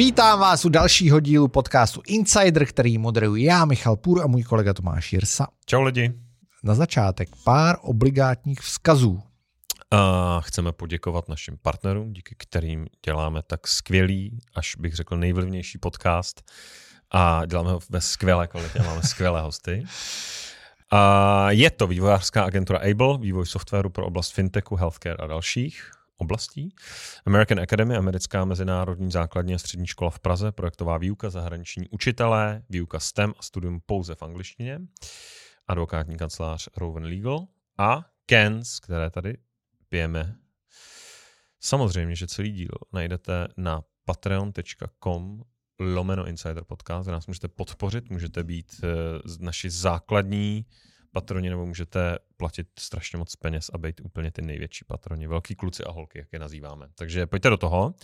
Vítám vás u dalšího dílu podcastu Insider, který moderuji já, Michal Půr a můj kolega Tomáš Jirsa. Čau lidi. Na začátek pár obligátních vzkazů. A chceme poděkovat našim partnerům, díky kterým děláme tak skvělý, až bych řekl nejvlivnější podcast. A děláme ho ve skvělé kvalitě, máme skvělé hosty. A je to vývojářská agentura Able, vývoj softwaru pro oblast fintechu, healthcare a dalších oblastí. American Academy, americká mezinárodní základní a střední škola v Praze, projektová výuka, zahraniční učitelé, výuka STEM a studium pouze v angličtině, advokátní kancelář Rowan Legal a Kens, které tady pijeme. Samozřejmě, že celý díl najdete na patreon.com lomeno Insider Podcast, kde nás můžete podpořit, můžete být uh, naši základní patroni, nebo můžete platit strašně moc peněz a být úplně ty největší patroni. Velký kluci a holky, jak je nazýváme. Takže pojďte do toho.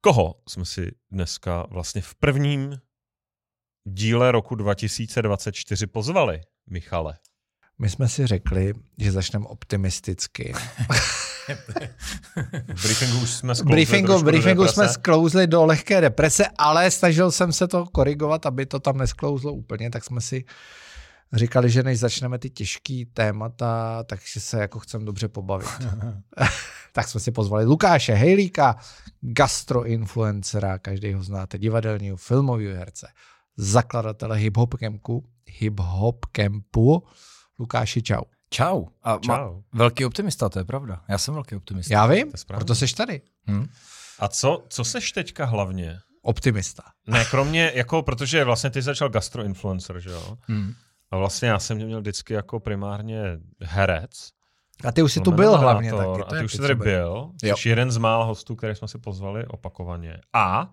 Koho jsme si dneska vlastně v prvním díle roku 2024 pozvali, Michale? My jsme si řekli, že začneme optimisticky. v briefingu už jsme sklouzli briefingu, v briefingu jsme sklouzli do lehké deprese, ale snažil jsem se to korigovat, aby to tam nesklouzlo úplně, tak jsme si říkali, že než začneme ty těžký témata, takže se jako chcem dobře pobavit. tak jsme si pozvali Lukáše Hejlíka, gastroinfluencera, každý ho znáte, divadelního, filmového herce, zakladatele hip-hop campu, hip-hop campu. Lukáši, čau. Čau. A čau. velký optimista, to je pravda. Já jsem velký optimista. Já vím, proto seš tady. Hmm. A co, co seš teďka hlavně? Optimista. Ne, kromě, jako, protože vlastně ty začal gastroinfluencer, že jo? Hmm. A vlastně já jsem měl vždycky jako primárně herec. A ty už jsi tu byl hlavně taky. To a ty už jsi tady byl. Jsi jeden z mála hostů, které jsme si pozvali opakovaně. A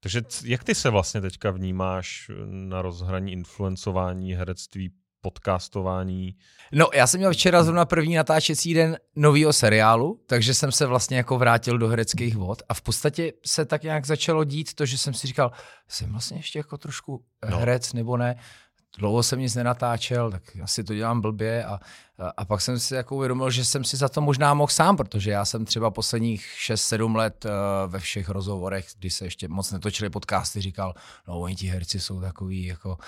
takže jak ty se vlastně teďka vnímáš na rozhraní influencování, herectví, podcastování? No, já jsem měl včera zrovna první natáčecí den nového seriálu, takže jsem se vlastně jako vrátil do hereckých vod a v podstatě se tak nějak začalo dít to, že jsem si říkal, jsem vlastně ještě jako trošku no. herec nebo ne dlouho jsem nic nenatáčel, tak asi to dělám blbě a, a, a pak jsem si jako uvědomil, že jsem si za to možná mohl sám, protože já jsem třeba posledních 6-7 let uh, ve všech rozhovorech, kdy se ještě moc netočily podcasty, říkal, no oni ti herci jsou takový jako,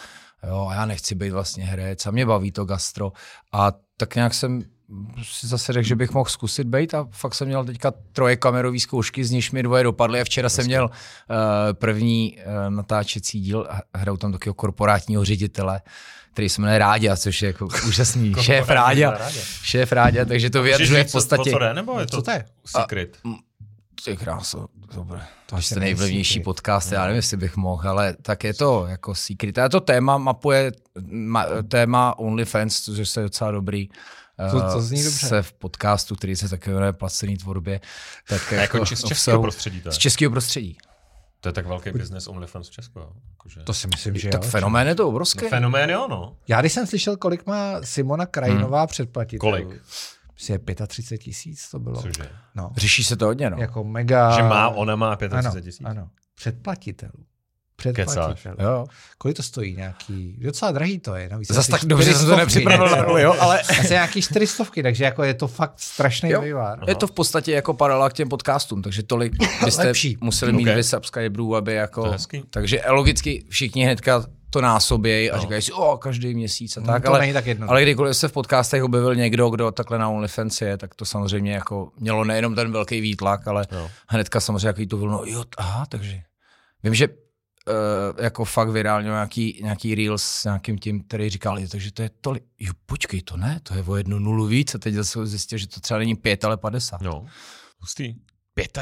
jo, a já nechci být vlastně herec a mě baví to gastro a tak nějak jsem si zase řekl, že bych mohl zkusit být a fakt jsem měl teďka troje kamerové zkoušky, z nich mi dvoje dopadly a včera jsem měl uh, první uh, natáčecí díl a hraju tam takového korporátního ředitele, který se jmenuje Ráďa, což je jako úžasný. šéf Ráďa. Šéf Ráďa, takže to vyjadřuje v podstatě. Co to je, nebo je to, co to je? Secret. A, ty kráso, dobré. To je nejvlivnější podcast, já nevím, jestli bych mohl, ale tak je to jako secret. A to téma mapuje ma, téma OnlyFans, což je docela dobrý. To, to zní dobře. se v podcastu, který se také jmenuje Placený tvorbě. Tak jako, jako z českého prostředí. Z českého prostředí. To je tak velký biznes OnlyFans v Česku. Jakože... To si myslím, že Tak jo, fenomén je to obrovský. No, fenomén jo, no. Já když jsem slyšel, kolik má Simona Krajinová hmm. předplatit. Kolik? Myslím, 35 tisíc to bylo. Cože? No. Řeší se to hodně, no. Jako mega... Že má, ona má 35 tisíc? Ano, ano. Předplatitelů předplatitel. Jo. Kolik to stojí? Nějaký, docela drahý to je. Navíc Zas tak dobře jsem to nepřipravil na roli, jo, ale... Asi nějaký čtyřistovky, takže jako je to fakt strašný vývar. Je to v podstatě jako paralela k těm podcastům, takže tolik byste Lepší. museli mít okay. subscriberů, aby jako... Takže logicky všichni hnedka to násobějí a no. říkají si, o, každý měsíc a no, tak. To ale, není tak jedno. ale kdykoliv se v podcastech objevil někdo, kdo takhle na OnlyFans je, tak to samozřejmě jako mělo nejenom ten velký výtlak, ale no. hnedka samozřejmě jaký bylo, no jo, aha, takže vím, že uh, jako fakt virálně nějaký, nějaký reels s nějakým tím, který říkal, takže to je tolik. Jo, počkej, to ne, to je o jednu nulu víc a teď zase zjistil, že to třeba není pět, ale padesát. No, hustý.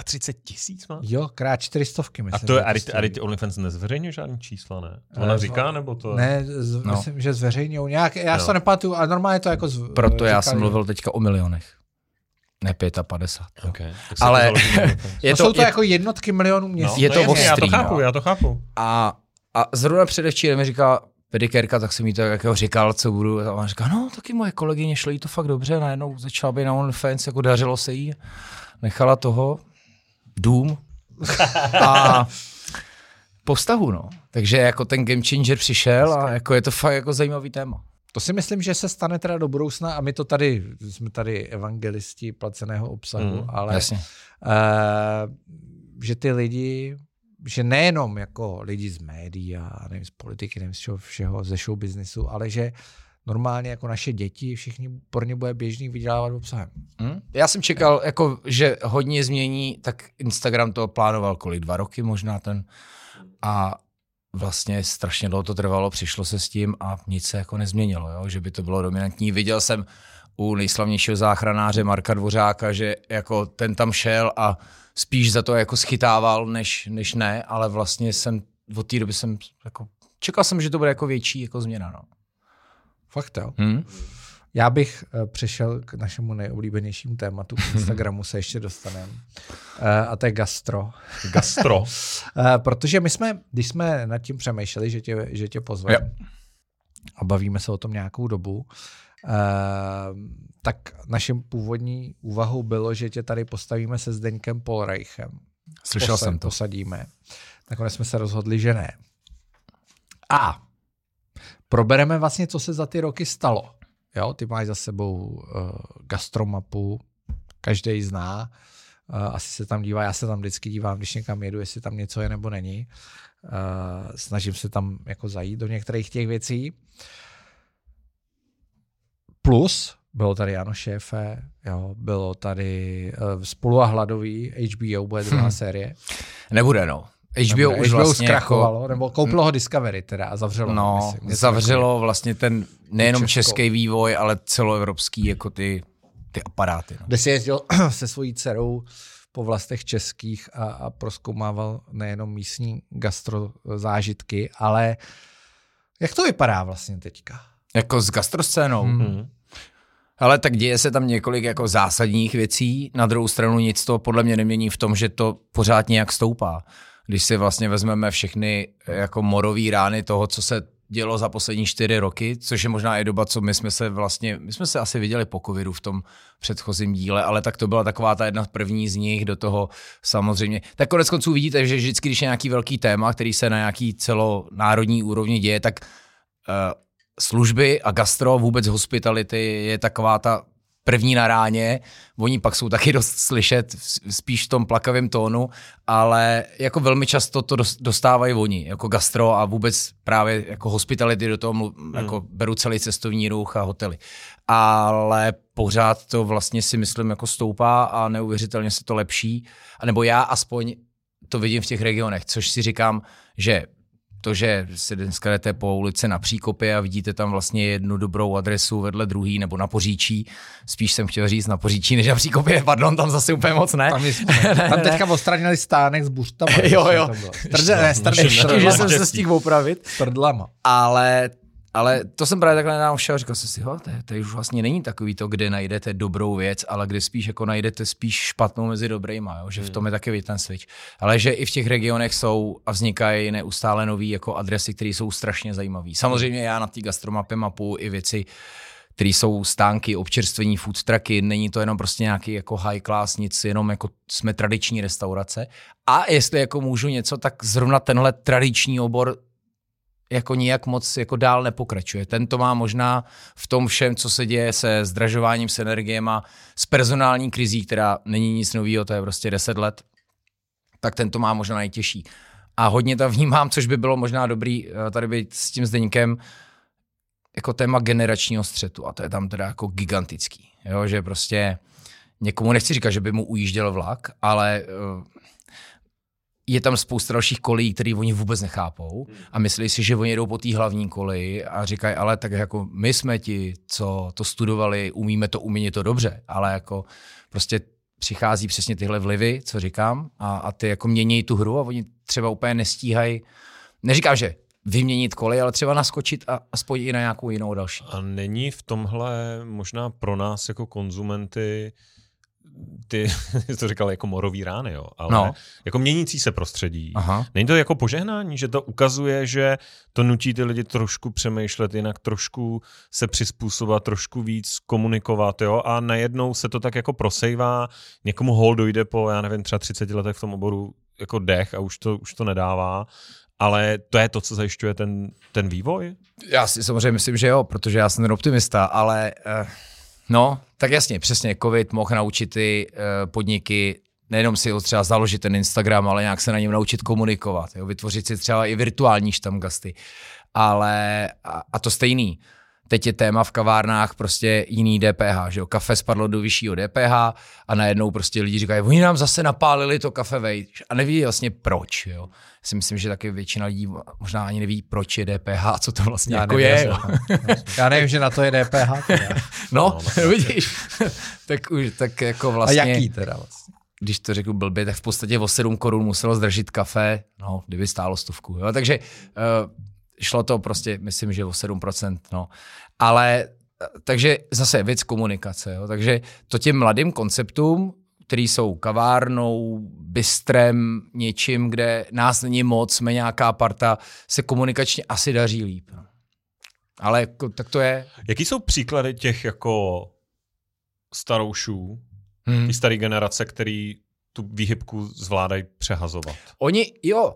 35 tisíc má? Jo, krát čtyřistovky, myslím. A to je, a ty OnlyFans nezveřejňuje žádný čísla, ne? To ona uh, říká, nebo to? Ne, z, no. myslím, že zveřejňují nějak, já no. se to nepamatuju, ale normálně to jako z, Proto říkali, já jsem mluvil teďka o milionech. Ne 55. Okay. Ale je to, jsou to je, jako jednotky milionů měsíc. No, je to no, ostrý, já to chápu, no. já to chápu. A, a zrovna předevčírem mi říká pedikérka, tak jsem jí to jako říkal, co budu. A ona říká, no taky moje kolegyně šlo jí to fakt dobře, najednou začala být na OnlyFans, jako dařilo se jí. Nechala toho dům a po vztahu, no. Takže jako ten game changer přišel a jako je to fakt jako zajímavý téma. To si myslím, že se stane teda do budoucna a my to tady, jsme tady evangelisti placeného obsahu, mm, ale jasně. Uh, že ty lidi že nejenom jako lidi z médií a nevím, z politiky, nevím z čeho všeho, ze show businessu, ale že normálně jako naše děti, všichni pro ně bude běžný vydělávat obsahem. Hmm? Já jsem čekal, jako, že hodně změní, tak Instagram to plánoval kolik, dva roky možná ten. A vlastně strašně dlouho to trvalo, přišlo se s tím a nic se jako nezměnilo, jo? že by to bylo dominantní. Viděl jsem u nejslavnějšího záchranáře Marka Dvořáka, že jako ten tam šel a spíš za to jako schytával, než, než ne, ale vlastně jsem od té doby jsem jako, čekal jsem, že to bude jako větší jako změna. No. Fakt jo. Hmm? Já bych uh, přešel k našemu nejoblíbenějšímu tématu, k Instagramu se ještě dostaneme. Uh, a to je gastro. Gastro. uh, protože my jsme, když jsme nad tím přemýšleli, že tě, že tě pozveme a bavíme se o tom nějakou dobu, tak naším původní úvahou bylo, že tě tady postavíme se Zdeňkem Polreichem. Slyšel Posad, jsem to. Posadíme. Nakonec jsme se rozhodli, že ne. A probereme vlastně, co se za ty roky stalo. Jo, ty máš za sebou uh, gastromapu, každý zná, uh, asi se tam dívá, já se tam vždycky dívám, když někam jedu, jestli tam něco je nebo není. Uh, snažím se tam jako zajít do některých těch věcí. Plus, bylo tady Jano Šéfe, jo, bylo tady uh, Spolu a hladový, HBO bude druhá hmm. série. Nebude, no. HBO Dobre, už HBO vlastně zkrachovalo, jako, nebo koupilo ho Discovery teda a zavřelo. No, myslím, zavřelo vlastně ten nejenom Českou. český vývoj, ale celoevropský jako ty, ty aparáty. No. Kde si jezdil se svojí dcerou po vlastech českých a, a proskoumával nejenom místní gastro zážitky, ale jak to vypadá vlastně teďka? Jako s gastroscénou? Hmm. Ale tak děje se tam několik jako zásadních věcí, na druhou stranu nic to podle mě nemění v tom, že to pořád nějak stoupá když si vlastně vezmeme všechny jako morový rány toho, co se dělo za poslední čtyři roky, což je možná i doba, co my jsme se vlastně, my jsme se asi viděli po covidu v tom předchozím díle, ale tak to byla taková ta jedna první z nich do toho samozřejmě. Tak konec konců vidíte, že vždycky, když je nějaký velký téma, který se na nějaký celonárodní úrovni děje, tak uh, služby a gastro, vůbec hospitality je taková ta první na ráně, oni pak jsou taky dost slyšet spíš v tom plakavém tónu, ale jako velmi často to dostávají oni, jako gastro a vůbec právě jako hospitality do toho hmm. jako beru celý cestovní ruch a hotely. Ale pořád to vlastně si myslím jako stoupá a neuvěřitelně se to lepší, a nebo já aspoň to vidím v těch regionech, což si říkám, že to, že si dneska jdete po ulici na Příkopě a vidíte tam vlastně jednu dobrou adresu vedle druhý nebo na Poříčí, spíš jsem chtěl říct na Poříčí než na Příkopě, pardon, tam zase úplně moc ne. Tam, je, tam teďka odstranili stánek s buštama. jo, jo. Strdle, ne, strdle, že jsem se stihl opravit. Strdlama. Ale ale to jsem právě takhle všel, říkal jsem si, ho, to, to už vlastně není takový to, kde najdete dobrou věc, ale kde spíš jako najdete spíš špatnou mezi dobrýma, jo? že v tom je taky ten switch. Ale že i v těch regionech jsou a vznikají neustále nové jako adresy, které jsou strašně zajímavé. Samozřejmě já na té gastromapě mapu i věci, které jsou stánky, občerstvení, food trucky, není to jenom prostě nějaký jako high class, nic, jenom jako jsme tradiční restaurace. A jestli jako můžu něco, tak zrovna tenhle tradiční obor jako nijak moc jako dál nepokračuje. Ten to má možná v tom všem, co se děje se zdražováním, s energiemi, s personální krizí, která není nic nového, to je prostě 10 let, tak ten to má možná nejtěžší. A hodně to vnímám, což by bylo možná dobrý eh, tady být s tím Zdeňkem, jako téma generačního střetu a to je tam teda jako gigantický. Jo, že prostě někomu nechci říkat, že by mu ujížděl vlak, ale uh, je tam spousta dalších kolejí, které oni vůbec nechápou a myslí si, že oni jedou po té hlavní koleji a říkají, ale tak jako my jsme ti, co to studovali, umíme to, umí to dobře, ale jako prostě přichází přesně tyhle vlivy, co říkám, a, a ty jako mění tu hru a oni třeba úplně nestíhají, neříkám, že vyměnit kolej, ale třeba naskočit a aspoň i na nějakou jinou další. A není v tomhle možná pro nás jako konzumenty ty to říkal jako morový rány, jo, ale no. jako měnící se prostředí. Aha. Není to jako požehnání, že to ukazuje, že to nutí ty lidi trošku přemýšlet jinak, trošku se přizpůsobovat, trošku víc komunikovat, jo, a najednou se to tak jako prosejvá, někomu hol dojde po, já nevím, třeba 30 letech v tom oboru jako dech a už to, už to nedává. Ale to je to, co zajišťuje ten, ten vývoj? Já si samozřejmě myslím, že jo, protože já jsem ten optimista, ale uh, no, tak jasně, přesně, covid mohl naučit ty uh, podniky nejenom si ho třeba založit ten Instagram, ale nějak se na něm naučit komunikovat, jo? vytvořit si třeba i virtuální štamgasty. Ale a, a to stejný. Teď je téma v kavárnách prostě jiný DPH, že jo? Kafe spadlo do vyššího DPH a najednou prostě lidi říkají, oni nám zase napálili to kafe vejš a neví vlastně proč, jo? Si myslím, že taky většina lidí možná ani neví, proč je DPH a co to vlastně Já jako nevím, je. já Jo? Já nevím, že na to je DPH. Teda. No, No, vidíš, tak už tak jako A vlastně, jaký teda vlastně? když to řeknu blbě, tak v podstatě o 7 korun muselo zdražit kafe, no, kdyby stálo stovku, jo, takže uh, šlo to prostě, myslím, že o 7%, no, ale takže zase věc komunikace, jo, takže to těm mladým konceptům, který jsou kavárnou, bistrem, něčím, kde nás není moc, jsme nějaká parta, se komunikačně asi daří líp. No. Ale jako, tak to je. Jaký jsou příklady těch jako staroušů, Hmm. ty staré generace, který tu výhybku zvládají přehazovat? Oni, jo,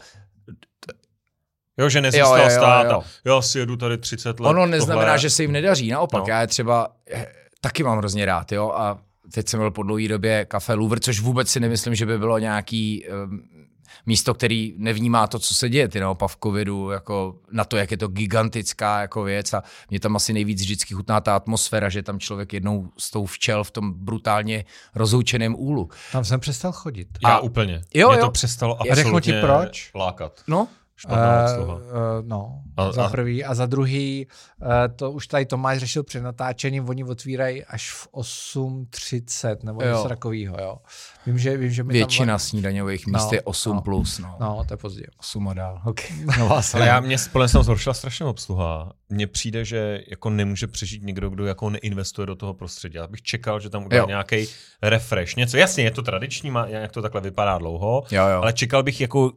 Jo, že Jo, nezůstal jo, jo, stát jo. a jo, si jedu tady 30 let. Ono neznamená, tohle. že se jim nedaří, naopak. No. Já je třeba eh, taky mám hrozně rád, jo, a teď jsem byl po dlouhé době kafe Louvre, což vůbec si nemyslím, že by bylo nějaký um, místo, který nevnímá to, co se děje, ty naopak v covidu, jako na to, jak je to gigantická jako věc a mě tam asi nejvíc vždycky chutná ta atmosféra, že tam člověk jednou s tou včel v tom brutálně rozhoučeném úlu. Tam jsem přestal chodit. Já A- úplně. Jo, Mě jo. to přestalo Já řeknu absolutně ti proč. lákat. No, Špatná obsluha. eh, no, A- za prvý. A za druhý, eh, to už tady Tomáš řešil před natáčením, oni otvírají až v 8.30 nebo Jo. něco takového, jo. Vím, že, vím, že mi většina tam... snídaňových míst No, je 8+. no. Plus, no. No, to je pozdě. 8 a dál. Okay. No, vás, Ale já mě společně jsem zhoršila strašně obsluha. Mně přijde, že jako nemůže přežít někdo, kdo jako neinvestuje do toho prostředí. Já bych čekal, že tam udělá nějaký refresh. Něco, jasně, je to tradiční, má, jak to takhle vypadá dlouho, Jo, jo. ale čekal bych jako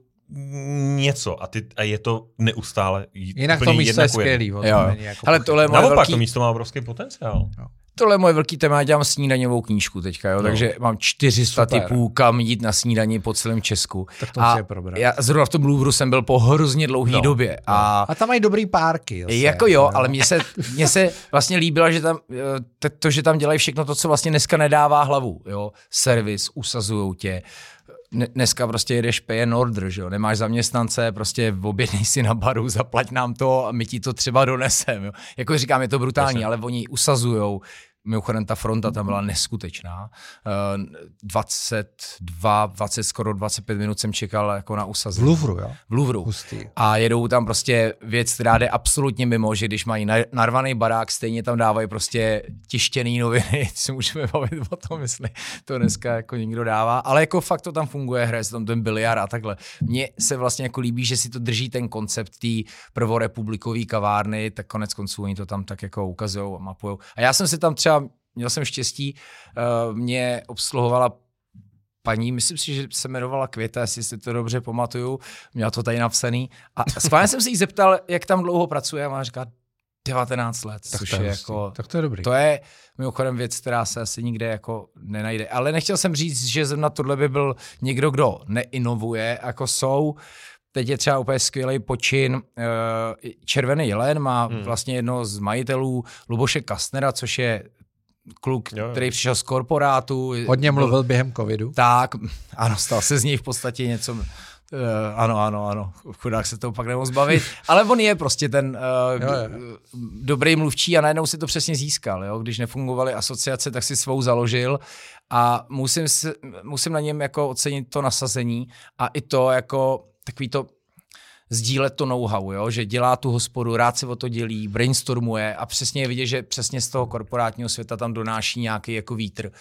něco a, ty, a je to neustále Jinak to místo je skvělý. Jo, jo. jako Ale tohle je moje Naopak, velký, to místo má obrovský potenciál. tohle je moje velký téma, já dělám snídaňovou knížku teďka, jo, No. takže mám 400 Super. typů, kam jít na snídaní po celém Česku. Tak to a musíme probrat. já zrovna v tom Louvru jsem byl po hrozně dlouhé No. době a A tam mají dobrý párky. Zase, jako jo, ale mně se, mně se vlastně líbilo, že tam, eh, to, že tam dělají všechno to, co vlastně dneska nedává hlavu, jo, servis, usazujou tě, Dneska prostě jedeš pay and order, že jo? nemáš zaměstnance, prostě objednej si na baru, zaplať nám to a my ti to třeba donesem. Jo? Jako říkám, je to brutální, Jasně. ale oni usazujou. Mimochodem ta fronta tam byla neskutečná. Eh, 22, 20, skoro 25 minut jsem čekal jako na V usazení. Louvru, jo? V Louvru. Hustý. A jedou tam prostě věc, která jde absolutně mimo, že když mají na- narvaný barák, stejně tam dávají prostě tištěný noviny, si můžeme bavit o tom, jestli to dneska jako někdo dává, ale jako fakt to tam funguje, hraje se tam ten biliard a takhle. Mně se vlastně jako líbí, že si to drží ten koncept té prvorepublikové kavárny, tak konec konců oni to tam tak jako ukazují a mapují. A já jsem si tam třeba, měl jsem štěstí, uh, mě obsluhovala paní, myslím si, že se jmenovala Květa, jestli si to dobře pamatuju, měla to tady napsaný. A schválně jsem se jí zeptal, jak tam dlouho pracuje a má říká 19 let, Tak což to je, hustý. jako... Tak to je dobrý. To je mimochodem věc, která se asi nikde jako nenajde. Ale nechtěl jsem říct, že na tohle by byl někdo, kdo neinovuje, jako jsou. Teď je třeba úplně skvělý počin. eh, Červený jelen má Hmm. vlastně jedno z majitelů Luboše Kastnera, což je kluk, Jo, jo. který přišel z korporátu. Hodně byl- mluvil během covidu. tak, ano, stal se z něj v podstatě něco, uh, ano, ano, ano, chudák se toho pak nemohl zbavit, ale on je prostě ten uh, Jo, jo, jo. dobrý mluvčí a najednou si to přesně získal, jo? když nefungovaly asociace, tak si svou založil a musím, se, musím na něm jako ocenit to nasazení a i to jako takový to sdílet to know-how, jo? že dělá tu hospodu, rád se o to dělí, brainstormuje a přesně je vidět, že přesně z toho korporátního světa tam donáší nějaký jako vítr.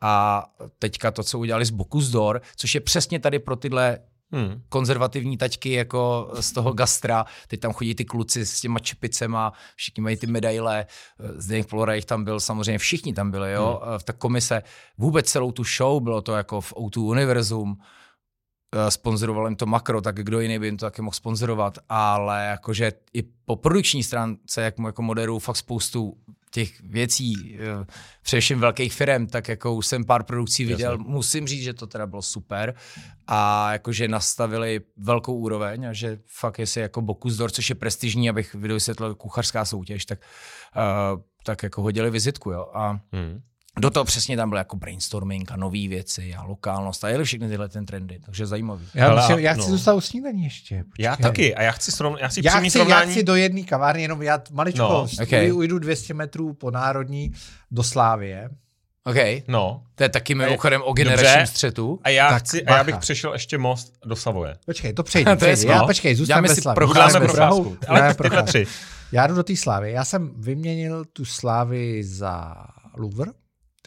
A teďka to, co udělali z Bocuse d'Or, což je přesně tady pro tyhle Hmm. konzervativní taťky jako z toho gastra. Teď tam chodí ty kluci s těma čepicema, všichni mají ty medaile. Zdeněk Plora tam byl, samozřejmě všichni tam byli, jo, v ta komise. Vůbec celou tu show, bylo to jako v O2 Univerzum, Eh, sponzoroval jim to Makro, tak kdo jiný by jim to taky mohl sponzorovat, ale jakože i po produkční stránce, jak mu jako moderuju fakt spoustu těch věcí, eh, především velkých firm, tak jako už jsem pár produkcí viděl, Jasně. musím říct, že to teda bylo super a jakože nastavili velkou úroveň a že fakt jestli jako Bocuse d'Or, což je prestižní, abych vysvětlil kuchařská soutěž, tak, uh, tak jako hodili vizitku, jo. A Hmm. Do toho přesně tam byl jako brainstorming a nové věci a lokálnost a jeli všechny tyhle ten trendy, takže zajímavý. Já, Hele, musím, já chci no. zůstat u snídaní ještě. Počkej. Já taky. A já chci, srovn, já chci Já chci, já srovnání. chci do jedné kavárny, jenom já maličko No, ok. okay. ujdu 200 metrů po národní do Slávie. OK, No. to je taky mimochodem o Dobře. generačním střetu. A já, Tak chci, a já bych přešel ještě most do Savoje. Počkej, to přejdi. To je. Já, no. počkej, zůstaneme ve procházku. Uděláme procházku. Ale tři. Já jdu do té Slávy. Já jsem vyměnil tu Slávy za Louvre.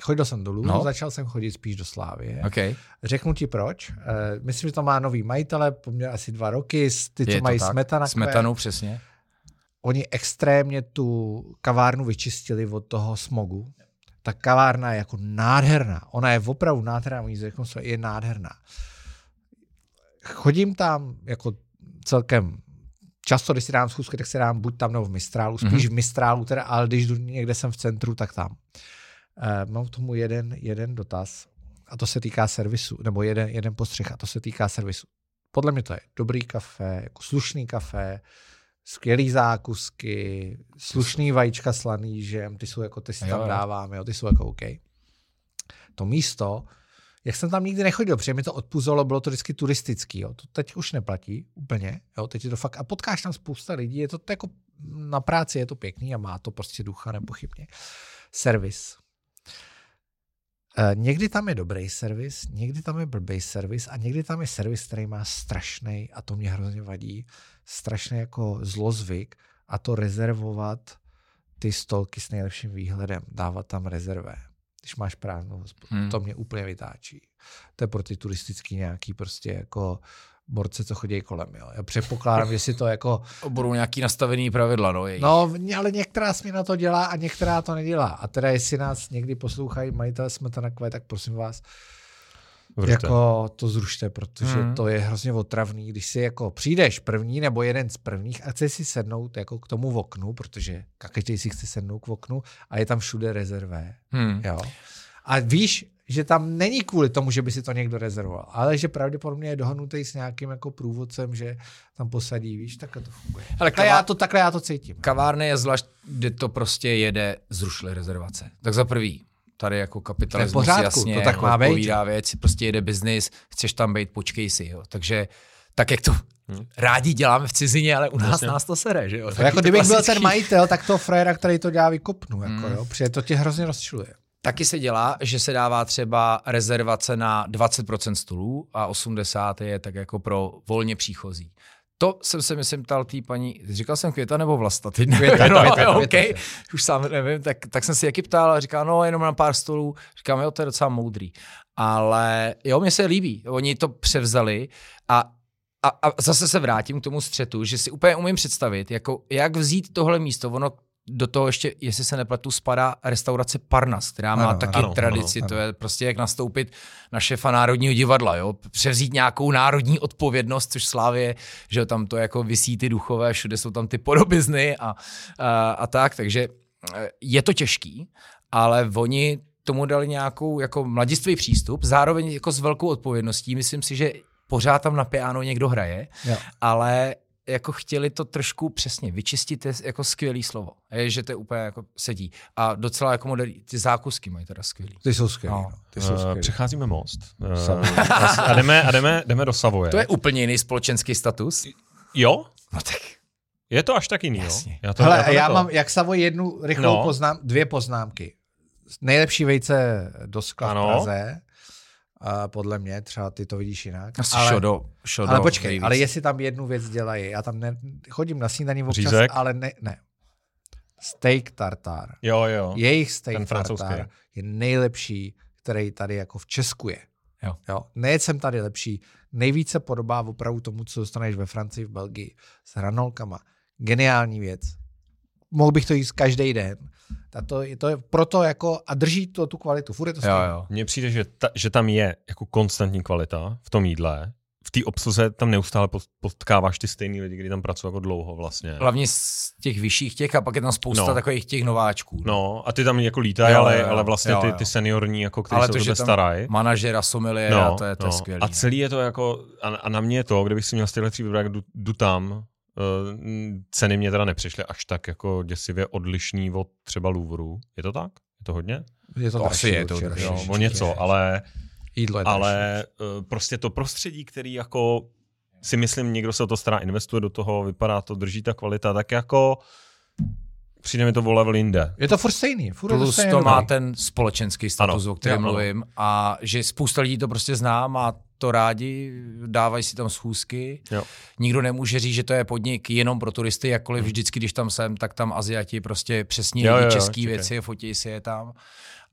Chodil jsem do Louvre, No. začal jsem chodit spíš do Slávy. OK. Řeknu ti proč. Uh, myslím, že to má nový majitele, poměrně asi dva roky, ty, co to mají smetana. Smetanu, přesně. Oni extrémně tu kavárnu vyčistili od toho smogu. Ta kavárna je jako nádherná. Ona je opravdu nádherná, oni že je nádherná. Chodím tam jako celkem často, když si dám schůzky, tak si dám buď tam nebo v Mistrálu, spíš Mhm. v Mistrálu, teda, ale když jdu někde jsem v centru, tak tam. Uh, mám k tomu jeden, jeden dotaz a to se týká servisu, nebo jeden, jeden postřeh a to se týká servisu. Podle mě to je dobrý kafe, jako slušný kafe, skvělý zákusky, slušný vajíčka slaný žem, ty jsou jako, ty si Jo, tam dáváme, jo, ty jsou jako OK. To místo, jak jsem tam nikdy nechodil, protože mi to odpuzalo, bylo to vždycky turistický, jo. to teď už neplatí úplně, jo, teď je to fakt, a potkáš tam spousta lidí, je to, to jako na práci je to pěkný a má to prostě ducha nepochybně. Servis. Eh, Někdy tam je dobrý servis, někdy tam je blbý servis a někdy tam je servis, který má strašný, a to mě hrozně vadí, strašný jako zlozvyk a to rezervovat ty stolky s nejlepším výhledem, dávat tam rezervé, když máš prázdnou hospodu. Hmm. Hmm. To mě úplně vytáčí. To je pro ty turistický nějaký prostě jako borce, co chodí kolem. Jo. Já předpokládám, že si to jako Budou nějaký nastavený pravidla, no. jejich. No, ale některá směna to dělá a některá to nedělá. A teda jestli nás někdy poslouchají majitel Smetanakové, tak prosím vás, Vrte. jako to zrušte, protože hmm. to je hrozně otravný, když si jako přijdeš první nebo jeden z prvních a chceš si sednout jako k tomu v oknu, protože každý si chce sednout k oknu a je tam všude rezervé. Hmm. Jo. A víš, že tam není kvůli tomu, že by si to někdo rezervoval, ale že pravděpodobně je dohodnutý s nějakým jako průvodcem, že tam posadí, víš, takhle to funguje. Ale Takhle já to, takhle já to cítím. Kavárny je zvlášť, kde to prostě jede, zrušili rezervace. Tak za prvý, tady jako kapitalismus To pořádku, jasně to tak jako má být, odpovídá věc, prostě jede biznis, chceš tam být, počkej si, jo. Takže tak jak to Hmm. rádi děláme v cizině, ale u nás Jasně. nás to sere, že jo. To Taky jako kdybych byl klasický. ten majitel, tak toho frajera, který to dělá, vykopnu. Jako, Mm. jo, protože to tě hrozně rozčiluje. Taky se dělá, že se dává třeba rezervace na 20% stolů a 80 je tak jako pro volně příchozí. To jsem se myslím ptal té paní, říkal jsem Květa nebo Vlasta? Teď nevím, Květa, no, Květa, jo, Květa. okay. už sám nevím, tak, tak jsem si jaký ptal a říká, no jenom na pár stolů, říkám, jo, to je docela moudrý. Ale jo, mně se líbí, oni to převzali a a, a zase se vrátím k tomu střetu, že si úplně umím představit, jako jak vzít tohle místo, ono do toho ještě, jestli se nepletu, spadá restaurace Parnas, která má Ano, taky ano, tradici, ano, to je prostě jak nastoupit na šefa Národního divadla, jo? převzít nějakou národní odpovědnost, což Slávě, že tam to jako vysí ty duchové, všude jsou tam ty podobizny a, a, a tak, takže eh, je to těžký, ale oni tomu dali nějakou jako mladistvý přístup, zároveň jako s velkou odpovědností, myslím si, že pořád tam na piano někdo hraje, Jo. ale jako chtěli to trošku přesně vyčistit, je jako skvělý slovo. Je, že to je úplně jako sedí. A docela jako moderní, ty zákusky mají teda skvělý. Ty jsou skvělý. No. No. Ty jsou Uh, skvělý. přecházíme most. Uh, Savoy. a jdeme, a jdeme, jdeme do Savoje. To je úplně jiný společenský status. Jo? No tak. Je to až tak jiný, Jasně. jo? Já to, Hele, já, to já mám, jak Savo, jednu rychlou No. poznám, dvě poznámky. Nejlepší vejce do skla Ano. v Praze, podle mě, třeba ty to vidíš jinak. Asi ale, šodo, šodo ale počkej, nejvíc. ale jestli tam jednu věc dělají, já tam ne, chodím na snídaní občas, Řízek? ale ne, ne. Steak tartar. Jo, jo. Jejich steak Ten francouzský. tartar je nejlepší, který tady jako v Česku je. Jo. jo. Nejet jsem tady lepší. Nejvíce podobá opravdu tomu, co dostaneš ve Francii, v Belgii. S hranolkama. Geniální věc. Mohl bych to jíst každý den. A to, je- to je proto jako, a drží to tu kvalitu. Furt je to Jo, stejné. jo. Mně přijde, že, ta, že tam je jako konstantní kvalita v tom jídle. V té obsluze tam neustále pot- potkáváš ty stejný lidi, kteří tam pracují jako dlouho vlastně. Hlavně z těch vyšších těch a pak je tam spousta No. takových těch nováčků. No a ty tam jako lítají, Jo, ale, jo, jo. ale vlastně Jo, ty, jo. ty seniorní, jako, kteří Ale se to, o že starají. Manažera, sommeliéra, to je, to je skvělý. No, A celý je to jako, a, a na mě je to, kdybych si měl z těchto tří vybrat, jdu, jdu tam, ceny mě teda nepřišly až tak jako děsivě odlišný od třeba Louvru. Je to tak? Je to hodně? Je to, To dražší, asi je to určitě. dražší. Jo, Určitě. o něco, ale, Jídlo je ale eh, prostě to prostředí, který jako si myslím, někdo se o to stará, investuje do toho, vypadá to, drží ta kvalita, tak jako přijde mi to o level jinde. Je to furt stejný. Furt Plus stejně to má ten společenský status, Ano. o kterém ano. mluvím, a že spousta lidí to prostě zná, má to rádi, dávají si tam schůzky. Jo. Nikdo nemůže říct, že to je podnik jenom pro turisty, jakkoliv vždycky, když tam jsem, tak tam Aziati prostě přesně Jo, jo, jo, české věci, fotí si je tam.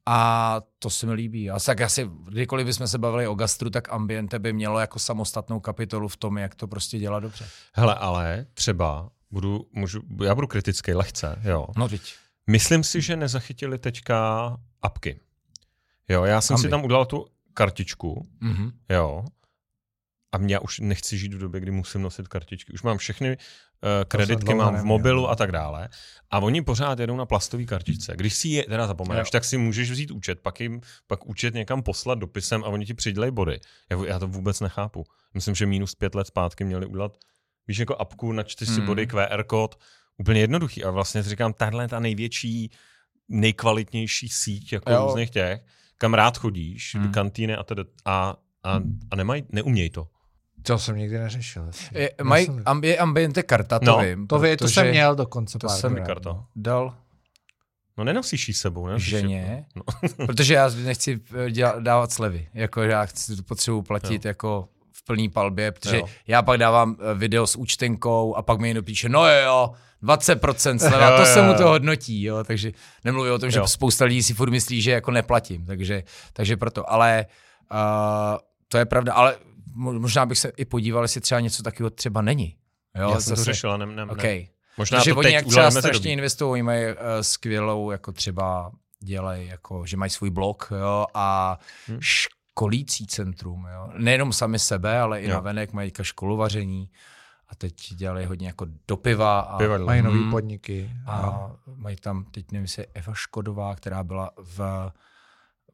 A to se mi líbí. A tak asi, kdykoliv bychom se bavili o gastru, tak Ambiente by mělo jako samostatnou kapitolu v tom, jak to prostě dělat dobře. Hele, ale třeba budu, můžu, já budu kritický lehce, jo. No teď. Myslím si, že nezachytili teďka apky. Jo, já jsem Ambi. si tam udělal tu kartičku, Mhm. jo, a mě já už nechci žít v době, kdy musím nosit kartičky. Už mám všechny uh, kreditky, mám v neměl. mobilu a tak dále. A oni pořád jedou na plastové kartičce. Když si je teda zapomeneš, Jo. tak si můžeš vzít účet, pak jim pak účet někam poslat dopisem a oni ti přidělají body. Já, já to vůbec nechápu. Myslím, že minus pět let zpátky měli udělat, víš, jako apku, načteš si Hmm. body, QR kód, úplně jednoduchý. A vlastně si říkám, tahle je ta největší, nejkvalitnější síť jako Jo. různých těch, kam rád chodíš, Hmm. do kantýny a, teda, a, a, a nemají, neumějí to. To jsem nikdy neřešil. Je, mají jsem- ambi, Ambiente karta, to No, vím. To, vy, to jsem měl dokonce to pár jsem krát, karta. no. Dal No nenosíš ji s sebou, ne? ženě, No. protože já nechci eh, dělat, dávat slevy. Jako já chci to potřebuji platit jako v plný palbě, protože Jo. já pak dávám eh, video s účtenkou a pak mi někdo píše, no jo, jo, 20% sleva, Jo, to jo, se mu to hodnotí, jo, takže nemluvím o tom, že Jo. spousta lidí si furt myslí, že jako neplatím, takže, takže proto, ale uh, to je pravda, ale mo- možná bych se i podíval, jestli třeba něco takového třeba není. Jo, Já jsem to řešil, ne, ne, OK. ne. Možná to oni jak třeba strašně investují, oni mají uh, skvělou, jako třeba dělají, jako, že mají svůj blog jo, a Hmm. Školící centrum. Jo. Nejenom sami sebe, ale i Jo. na venek mají školu vaření a teď dělají hodně jako do piva a, Pivadlo. Mají nový Hmm. podniky. a A mají tam, teď nevím, jestli je Eva Škodová, která byla v,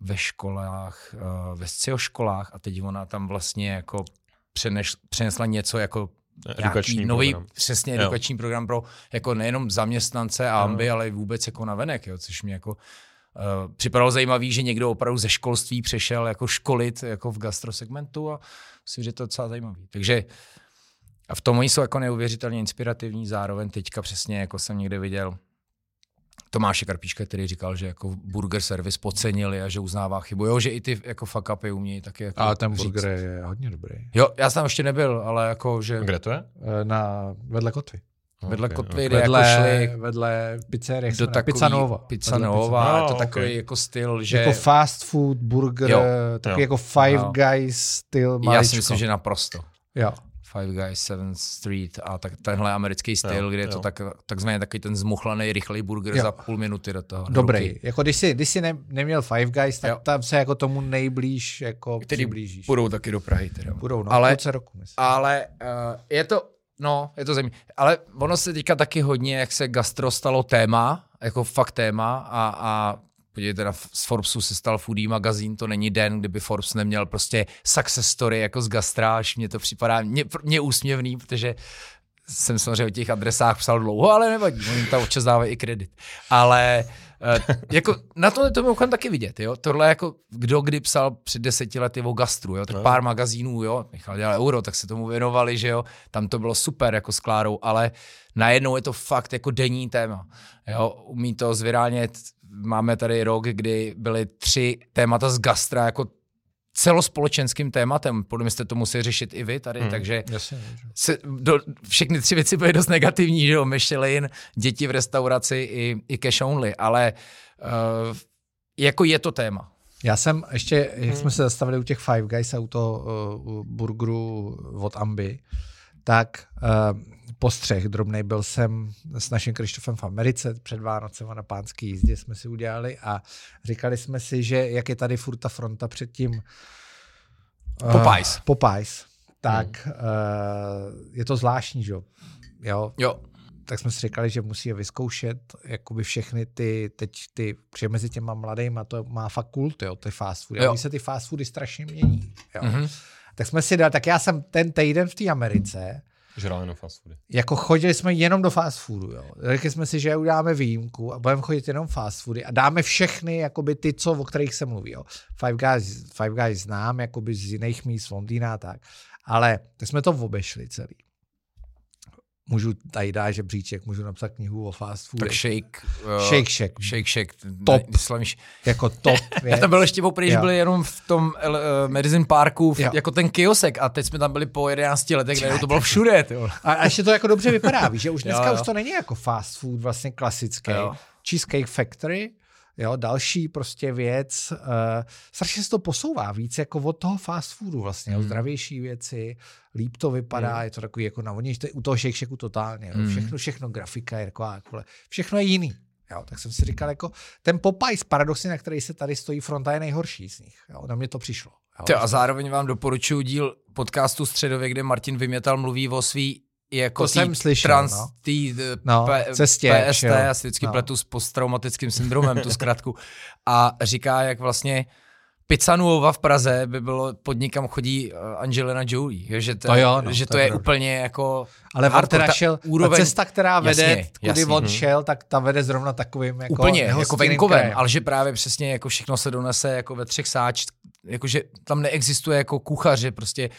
ve školách, uh, ve scioškolách a teď ona tam vlastně jako přeneš, přenesla něco jako Edukační nějaký nový, program. přesně Jo. edukační program pro jako nejenom zaměstnance a Jo. amby, ale i vůbec jako na venek, jo, což mě jako připadalo zajímavý, že někdo opravdu ze školství přešel jako školit jako v gastrosegmentu a myslím, že to je docela zajímavý. Takže a v tom oni jsou jako neuvěřitelně inspirativní, zároveň teďka přesně, jako jsem někde viděl, Tomáše Karpíška, který říkal, že jako burger service podcenili a že uznává chybu. Jo, že i ty jako fuck upy umějí taky jako a ten říct. burger je hodně dobrý. Jo, já jsem tam ještě nebyl, ale jako, že Kde to je? Eh, Na, vedle kotvy. Vedle Ok, kotvy, ok. kde jako šli Vedle, vedle pizzerie. do takový, Pizza Nova. Pizza Vedle Nova, No, je to ok. takový jako styl, že Jako fast food, burger, Jo. takový Jo. jako Five Jo. Guys styl já maličko. si myslím, že naprosto. Jo. Five Guys, Seventh Street a tak, tenhle americký styl, Jo, kde je to jo. tak, takzvaný takový ten zmuchlaný, rychlej burger Jo. za půl minuty do toho. do Dobrý. ruky. Jako když jsi, když jsi ne, neměl Five Guys, tak Jo. tam se jako tomu nejblíž jako Který přiblížíš. Budou taky do Prahy teda. Budou, no. Ale- roku, myslím. Ale uh, je to, no, je to zajímavé. Ale ono se teďka taky hodně, jak se gastro stalo téma, jako fakt téma a, a podívejte, na, z Forbesu se stal foodie magazín, to není den, kdyby Forbes neměl prostě success story jako z gastra, až mně to připadá mě, mě úsměvný, protože jsem samozřejmě o těch adresách psal dlouho, ale nevadí, oni tam občas dávají i kredit. Ale eh, jako na to to mimochodem taky vidět, jo. Tohle jako kdo kdy psal před deseti lety o gastru, jo, tak No. pár magazínů, jo, Michal dělal euro, tak se tomu věnovali, že jo, tam to bylo super jako s Klárou, ale najednou je to fakt jako denní téma, jo, umí to zvirálnět, máme tady rok, kdy byly tři témata z gastra jako celospolečenským tématem, podle mě jste to museli řešit i vy tady, Hmm. takže Jasně, se, do, všechny tři věci byly dost negativní, že jo, Michelin, děti v restauraci i, i cash only, ale uh, jako je to téma. Já jsem ještě, jak Hmm. jsme se zastavili u těch Five Guys a u toho uh, burgeru od Ambi, tak uh, postřeh drobnej byl jsem s naším Krištofem v Americe před Vánocem a na pánský jízdě jsme si udělali a říkali jsme si, že jak je tady furt ta fronta před tím uh, Popeyes. Popeyes, tak uh, je to zvláštní, že jo? jo? Tak jsme si říkali, že musí je vyzkoušet jakoby všechny ty, teď ty, protože mezi těma mladýma to má fakt kult, jo, ty fast foody. Jo. A se ty fast foody strašně mění. Jo. Mhm. Tak jsme si dali, tak já jsem ten týden v té Americe Žral jenom fast foody. Jako chodili jsme jenom do fast foodu, jo. Řekli jsme si, že uděláme výjimku a budeme chodit jenom fast foody a dáme všechny, jakoby ty, co, o kterých se mluví, jo. Five Guys, Five Guys znám, jakoby z jiných míst, Londýna a tak. Ale tak jsme to obešli celý. Můžu tady dát žebříček, můžu napsat knihu o fast foodech. Tak shake. Uh, Shake Shack. Shake Shack. Top. Slavíš. Jako top Já věc. tam byl ještě poprvé, že byli jenom v tom uh, Medicine Parku, v, jako ten kiosek a teď jsme tam byli po 11 letech, kde to bylo všude. Tyjo. A, a ještě to jako dobře vypadá, víš, že už dneska Jo, jo. už to není jako fast food vlastně klasický. Jo. Cheesecake Factory, jo, další prostě věc. Uh, strašně se to posouvá víc jako od toho fast foodu vlastně, Hmm. mm. zdravější věci, líp to vypadá, je to takový jako to je u toho Shake totálně. Hmm. všechno, všechno, grafika je taková, jako, všechno je jiný. Jo, tak jsem si říkal, jako ten Popeyes paradoxně, na který se tady stojí fronta, je nejhorší z nich. Jo, na mě to přišlo. Jo. Ty, a zároveň vám doporučuji díl podcastu Středově, kde Martin Vymětal mluví o svý jako To jsem slyšel, trans, no. tý, eh, No, P, cestě, PST, jo. já si vždycky No. pletu s posttraumatickým syndromem, tu zkratku. A říká, jak vlastně Pizzanuova v Praze by bylo, pod nikam chodí eh, Angelina Jolie, jo, že to, To jo, no, že to to je je úplně jako Ale on teda šel, úroveň, ta cesta, která vede, Jasně, kudy jasně. on Mhm. šel, tak ta vede zrovna takovým jako úplně jako venkovem, krajem. ale že právě přesně jako všechno se donese jako ve třech sáč, jakože tam neexistuje jako kuchař, že prostě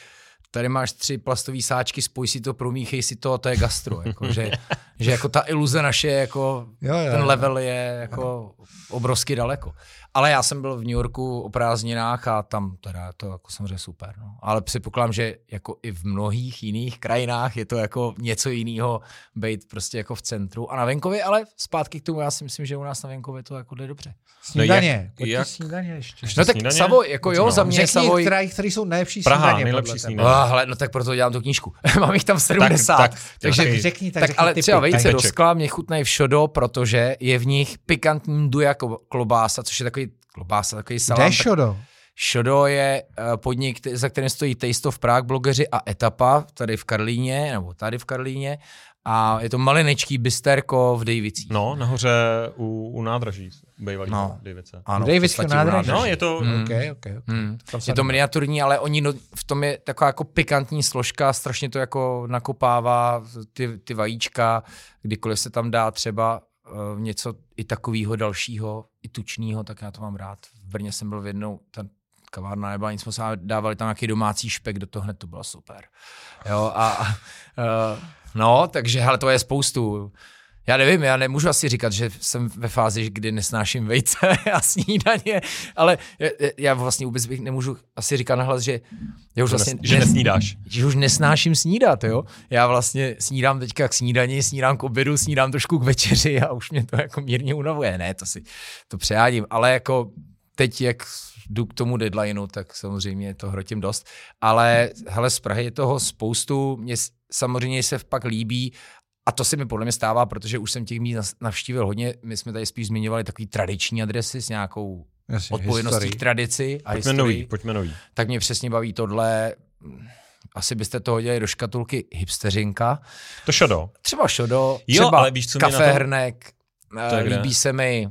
tady máš tři plastové sáčky, spoj si to, promíchej si to a to je gastro. Jako, že, že jako ta iluze naše, jako Jo, jo, ten jo. level je jako obrovsky daleko. Ale já jsem byl v New Yorku o prázdninách a tam teda to jako samozřejmě super. No. Ale předpokládám, že jako i v mnohých jiných krajinách je to jako něco jiného být prostě jako v centru a na venkově, ale zpátky k tomu, já si myslím, že u nás na venkově to jako jde dobře. Snídaně, jak- pojďte jak- snídaně ještě. Ještě No tak snídaně? Savoy, jako jo, No. za mě Řekni, Savoy... která, který jsou nejlepší Praha, snídaně. nejlepší snídaně. Oh, hele, no tak proto dělám tu knížku. Mám jich tam 70. tak, takže, tak řekni, tak tak řekni ale typy. třeba vejce Tak do skla mě chutnají všodo, protože je v nich pikantní duja klobása, což je takový klobása, takový salám. Kde šodo? Šodo je eh, podnik, za kterým stojí Taste of Prague blogeři a Etapa tady v Karlíně, nebo tady v Karlíně. A je to malinečký bysterko v Dejvicích. No, nahoře u, u nádraží bývalý No. no. Davice. Ano, podstatě u nádraží. No, je to... Hmm. OK, OK, OK. Hmm. Tam se Je to miniaturní, ale oni no, v tom je taková jako pikantní složka, strašně to jako nakopává ty, ty vajíčka, kdykoliv se tam dá třeba uh, něco i takového dalšího, i tučného, tak já to mám rád. V Brně jsem byl v jednou, ta kavárna nebyla nic moc, dávali tam nějaký domácí špek, do toho hned to bylo super. Jo, a uh, no, takže hele, to je spoustu. Já nevím, já nemůžu asi říkat, že jsem ve fázi, kdy nesnáším vejce a snídaně, ale já, vlastně vůbec bych nemůžu asi říkat nahlas, že já už Že, vlastně že nesnídáš. že už nesnáším snídat, jo. Já vlastně snídám teďka k snídani, snídám k obědu, snídám trošku k večeři a už mě to jako mírně unavuje. Ne, to si to přejádím, ale jako teď, jak jdu k tomu deadlineu, tak samozřejmě to hrotím dost. Ale hele, z Prahy je toho spoustu, mě samozřejmě se pak líbí a to se mi podle mě stává, protože už jsem těch míst navštívil hodně. My jsme tady spíš zmiňovali takový tradiční adresy s nějakou Jasně, odpovědností historii. k tradici a Pojďme historii nový, pojďme nový. tak mě přesně baví tohle. Asi byste to hodili do škatulky hipsteřinka. To šodo. Třeba šodo, Jo, třeba ale víš, co na hrnek. To je eh, kde? Líbí se mi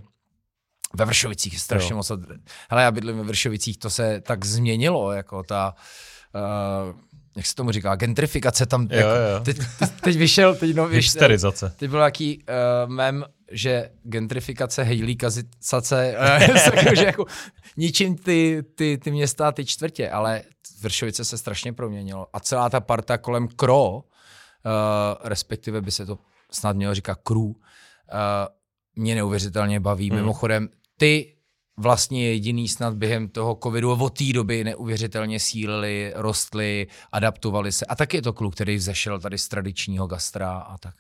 ve Vršovicích strašně Jo. moc. Hele, já bydlím ve Vršovicích, to se tak změnilo, jako ta, uh, jak se tomu říká, gentrifikace tam. Jo, jako, jo. Teď, teď, vyšel, teď no, Hipsterizace. Teď byl nějaký uh, mem, že gentrifikace, hejlíkazicace, uh, že jako ničím ty, ty, ty města ty čtvrtě, ale Vršovice se strašně proměnilo. A celá ta parta kolem Kro, uh, respektive by se to snad mělo říkat Crew, uh, mě neuvěřitelně baví. Hmm. Mimochodem, ty vlastně jediný snad během toho covidu od té doby neuvěřitelně sílili, rostli, adaptovali se. A tak je to kluk, který vzešel tady z tradičního gastra a tak.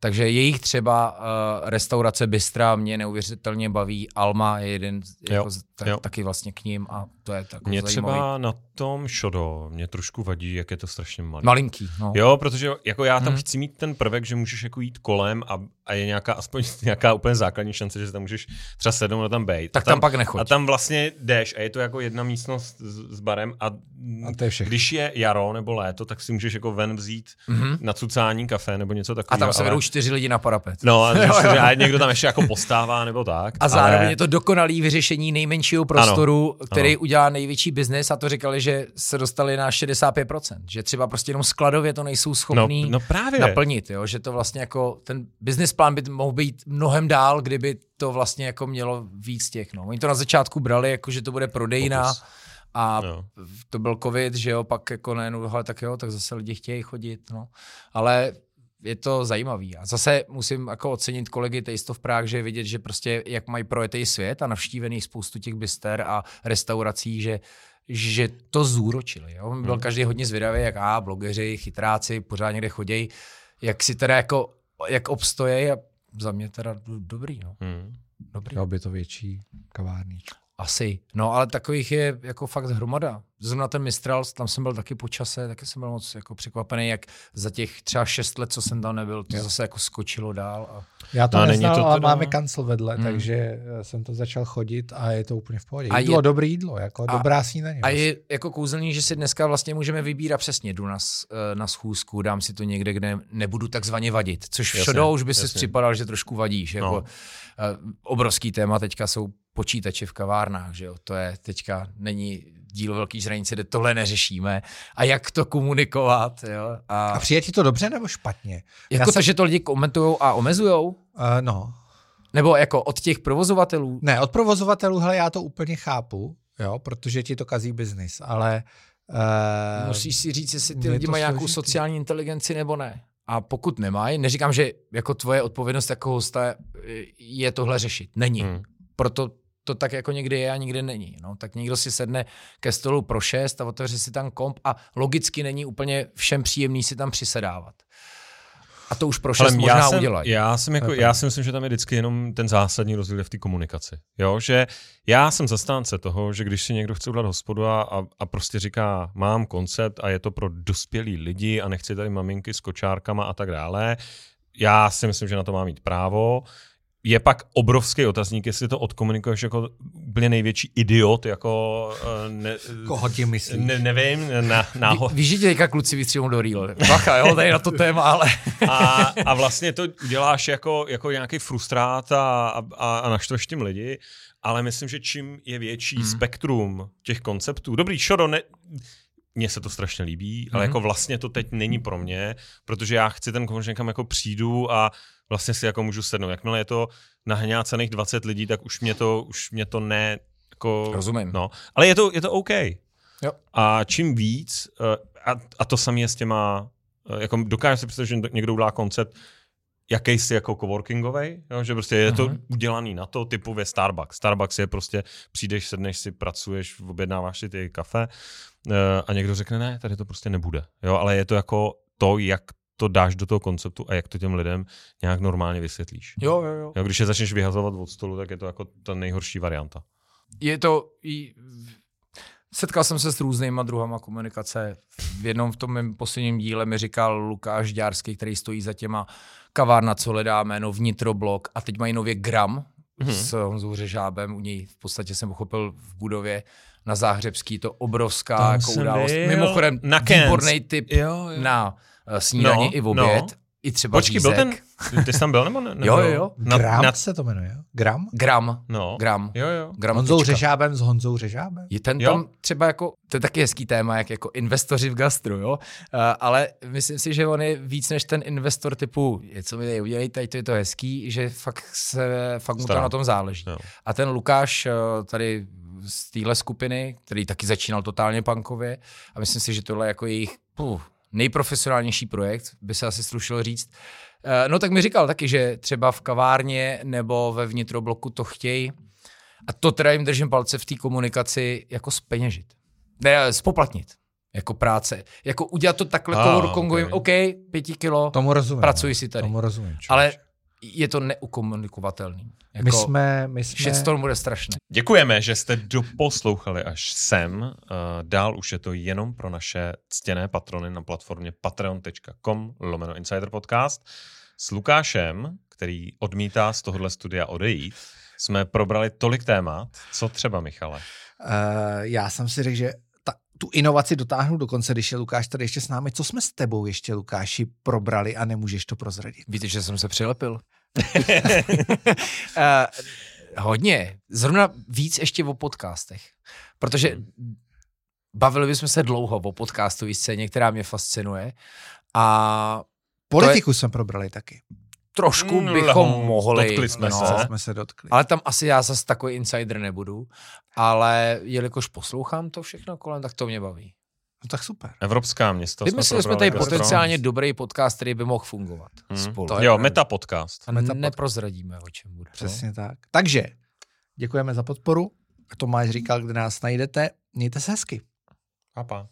Takže jejich třeba uh, restaurace Bystra mě neuvěřitelně baví. Alma je jeden, Jo, jako, z- tak, jo. taky vlastně k ním a to je tak Mě zajímavý. třeba na tom šodo, mě trošku vadí, jak je to strašně malý. Malinký, no. Jo, protože jako já tam Mhm. chci mít ten prvek, že můžeš jako jít kolem a, a je nějaká aspoň nějaká úplně základní šance, že tam můžeš třeba sednout a tam být. Tak a tam, tam pak nechoď. A tam vlastně jdeš a je to jako jedna místnost s, s barem a, A to je všechno. když je jaro nebo léto, tak si můžeš jako ven vzít Mhm. na cucání kafe nebo něco A takového. tam se vedou čtyři lidi na parapet. No a, že, a někdo tam ještě jako postává nebo tak. A zároveň ale... je to dokonalý vyřešení nejmenšího prostoru, ano, který ano. udělá největší biznis a to říkali, že se dostali na 65%. Že třeba prostě jenom skladově to nejsou no, schopní no právě. naplnit, jo? že to vlastně jako ten business plán by mohl být mnohem dál, kdyby to vlastně jako mělo víc těch. No. Oni to na začátku brali, jako že to bude prodejná a No. to byl covid, že jo, pak jako najednou, hele, tak jo, tak zase lidi chtějí chodit, no. Ale je to zajímavý. A zase musím jako ocenit kolegy Taste of Prague, že je vidět, že prostě jak mají projetý svět a navštívený spoustu těch byster a restaurací, že že to zúročili. Jo? Byl Hmm. každý hodně zvědavý, jak a blogeři, chytráci, pořád někde chodějí, jak si teda jako, jak obstojí a za mě teda do- dobrý, no. Hmm. Dobrý. By to větší kavárničku. Asi. No, ale takových je jako fakt hromada. Zrovna ten Mistral, tam jsem byl taky po čase, taky jsem byl moc jako překvapený, jak za těch třeba šest let, co jsem tam nebyl, to Jo. zase jako skočilo dál. A... Já to No neznal, to ale teda- máme kancel vedle, Hmm. takže eh, jsem to začal chodit a je to úplně v pohodě. A Jídlo, je- dobrý jídlo, jako A- dobrá snídaně. A je jako kouzelný, že si dneska vlastně můžeme vybírat přesně, jdu na, eh, na schůzku, dám si to někde, kde nebudu takzvaně vadit, což všude už by si připadal, že trošku vadíš. Jako, No. eh, obrovský téma teďka jsou počítače v kavárnách, že jo? to je teďka, není díl velký žranice, kde tohle neřešíme a jak to komunikovat. Jo? A, A přijde ti to dobře nebo špatně? jako já to, jsem- že to lidi komentují a omezujou? Uh, no, Nebo jako od těch provozovatelů? ne, od provozovatelů, hele, já to úplně chápu, jo, protože ti to kazí biznis, ale... Uh, Musíš si říct, jestli ty lidi mají nějakou složitý. sociální inteligenci nebo ne. A pokud nemají, neříkám, že jako tvoje odpovědnost jako hosta je tohle řešit. Není. Hmm. Proto to tak jako někdy je a někdy není. No, tak někdo si sedne ke stolu pro šest a otevře si tam komp a logicky není úplně všem příjemný si tam přisedávat. A to už pro šest možná já, jsem, udělají. já, jsem jako, já si myslím, že tam je vždycky jenom ten zásadní rozdíl v té komunikaci. Jo? Že já jsem zastánce toho, že když si někdo chce udělat hospodu a, a, a prostě říká, mám koncept a je to pro dospělý lidi a nechci tady maminky s kočárkama a tak dále, já si myslím, že na to má mít právo. Je pak obrovský otazník, jestli to odkomunikuješ jako úplně největší idiot, jako eh, ne, Koho tím myslíš? ne, nevím, na, náho, Ví, víš, že tě teďka kluci vystřílou do real. Bacha, jo, tady na to téma, ale... a, a vlastně to uděláš jako, jako nějaký frustrát a, a, a naštveš tím lidi, ale myslím, že čím je větší Hmm. spektrum těch konceptů, dobrý, šodo, ne, mně se to strašně líbí, ale Mhm. jako vlastně to teď není pro mě, protože já chci ten někam jako přijdu a vlastně si jako můžu sednout. Jakmile je to nahňácených 20 lidí, tak už mě to, už mě to ne, jako, Rozumím. No, ale je to, je to OK. Jo. A čím víc, eh, a, a to samé je s těma, eh, jako dokážu si představit, že někdo udělá koncept, jakýsi jako coworkingový, jo, že prostě je to Mhm. udělaný na to, typově Starbucks. Starbucks je prostě, přijdeš, sedneš si, pracuješ, objednáváš si ty kafe eh, a někdo řekne, ne, tady to prostě nebude. Jo, ale je to jako to, jak to dáš do toho konceptu a jak to těm lidem nějak normálně vysvětlíš. Jo, jo, jo. Jo, když je začneš vyhazovat od stolu, tak je to jako ta nejhorší varianta. je to... i- Setkal jsem se s různýma druhama komunikace. V jednom v tom mém posledním díle mi říkal Lukáš Ďárský, který stojí za těma kavárna, co hledá jméno Vnitroblok a teď mají nově Gram Mhm. s Honzou Řežábem. U něj v podstatě jsem pochopil v budově na Záhřebský, to obrovská Tam jako událost. byl. Mimochodem, Na výborný tip Jo, jo. na snídaně No, i v oběd. no. I třeba Počkej, byl řízek. ten, ty jsi tam byl nebo ne? Jo, nebyl? jo, jo. Na, Gram na, se to jmenuje, jo? Gram? Gram. no. Gram. Jo, jo. Gram Honzou tečka. Řežábem s Honzou Řežábem? Je ten Jo. tam třeba jako, to je taky hezký téma, jak jako investoři v gastru, jo? Uh, ale myslím si, že on je víc než ten investor typu, je co mi tady udělej, tady to je to hezký, že fakt se, fakt mu to na tom záleží. Jo. A ten Lukáš uh, tady z téhle skupiny, který taky začínal totálně punkově a myslím si, že tohle je jako jejich puh, nejprofesionálnější projekt, by se asi slušilo říct. Uh, no tak mi říkal taky, že třeba v kavárně nebo ve vnitrobloku to chtějí a to teda jim držím palce v té komunikaci jako speněžit. Ne, spoplatnit. Jako práce. Jako udělat to takhle Ah, ah, kongovým, ok. Pěti kilo, Tomu rozumím. pracuji no. si tady. Tomu rozumím. ale je to neukomunikovatelný. Jako, my jsme, my jsme, Shitstorm bude strašný. Děkujeme, že jste doposlouchali až sem. Uh, dál už je to jenom pro naše ctěné patrony na platformě patreon.com lomeno Insider Podcast s Lukášem, který odmítá z tohohle studia odejít, jsme probrali tolik témat. Co třeba, Michale? Uh, já jsem si řekl, že ta, tu inovaci dotáhnu do konce, když je Lukáš tady ještě s námi. Co jsme s tebou ještě, Lukáši, probrali a nemůžeš to prozradit? Víte, že jsem se přilepil. Uh, hodně. Zrovna víc ještě o podcastech. Protože bavili bychom se dlouho o podcastové scéně, která mě fascinuje. A Politiku je... jsme probrali taky. Trošku mm, bychom Lho, mohli. Dotkli jsme no, se. jsme se dotkli. Ale tam asi já zase takový insider nebudu. Ale jelikož poslouchám to všechno kolem, tak to mě baví. No tak super. Evropská města. Vymysleli jsme, jsme tady potenciálně dobrý podcast, který by mohl fungovat hmm. spolu. To jo, meta podcast. A meta neprozradíme, o čem bude. Přesně tak. Takže děkujeme za podporu. Tomáš říkal, kde nás najdete. Mějte se hezky. Papa.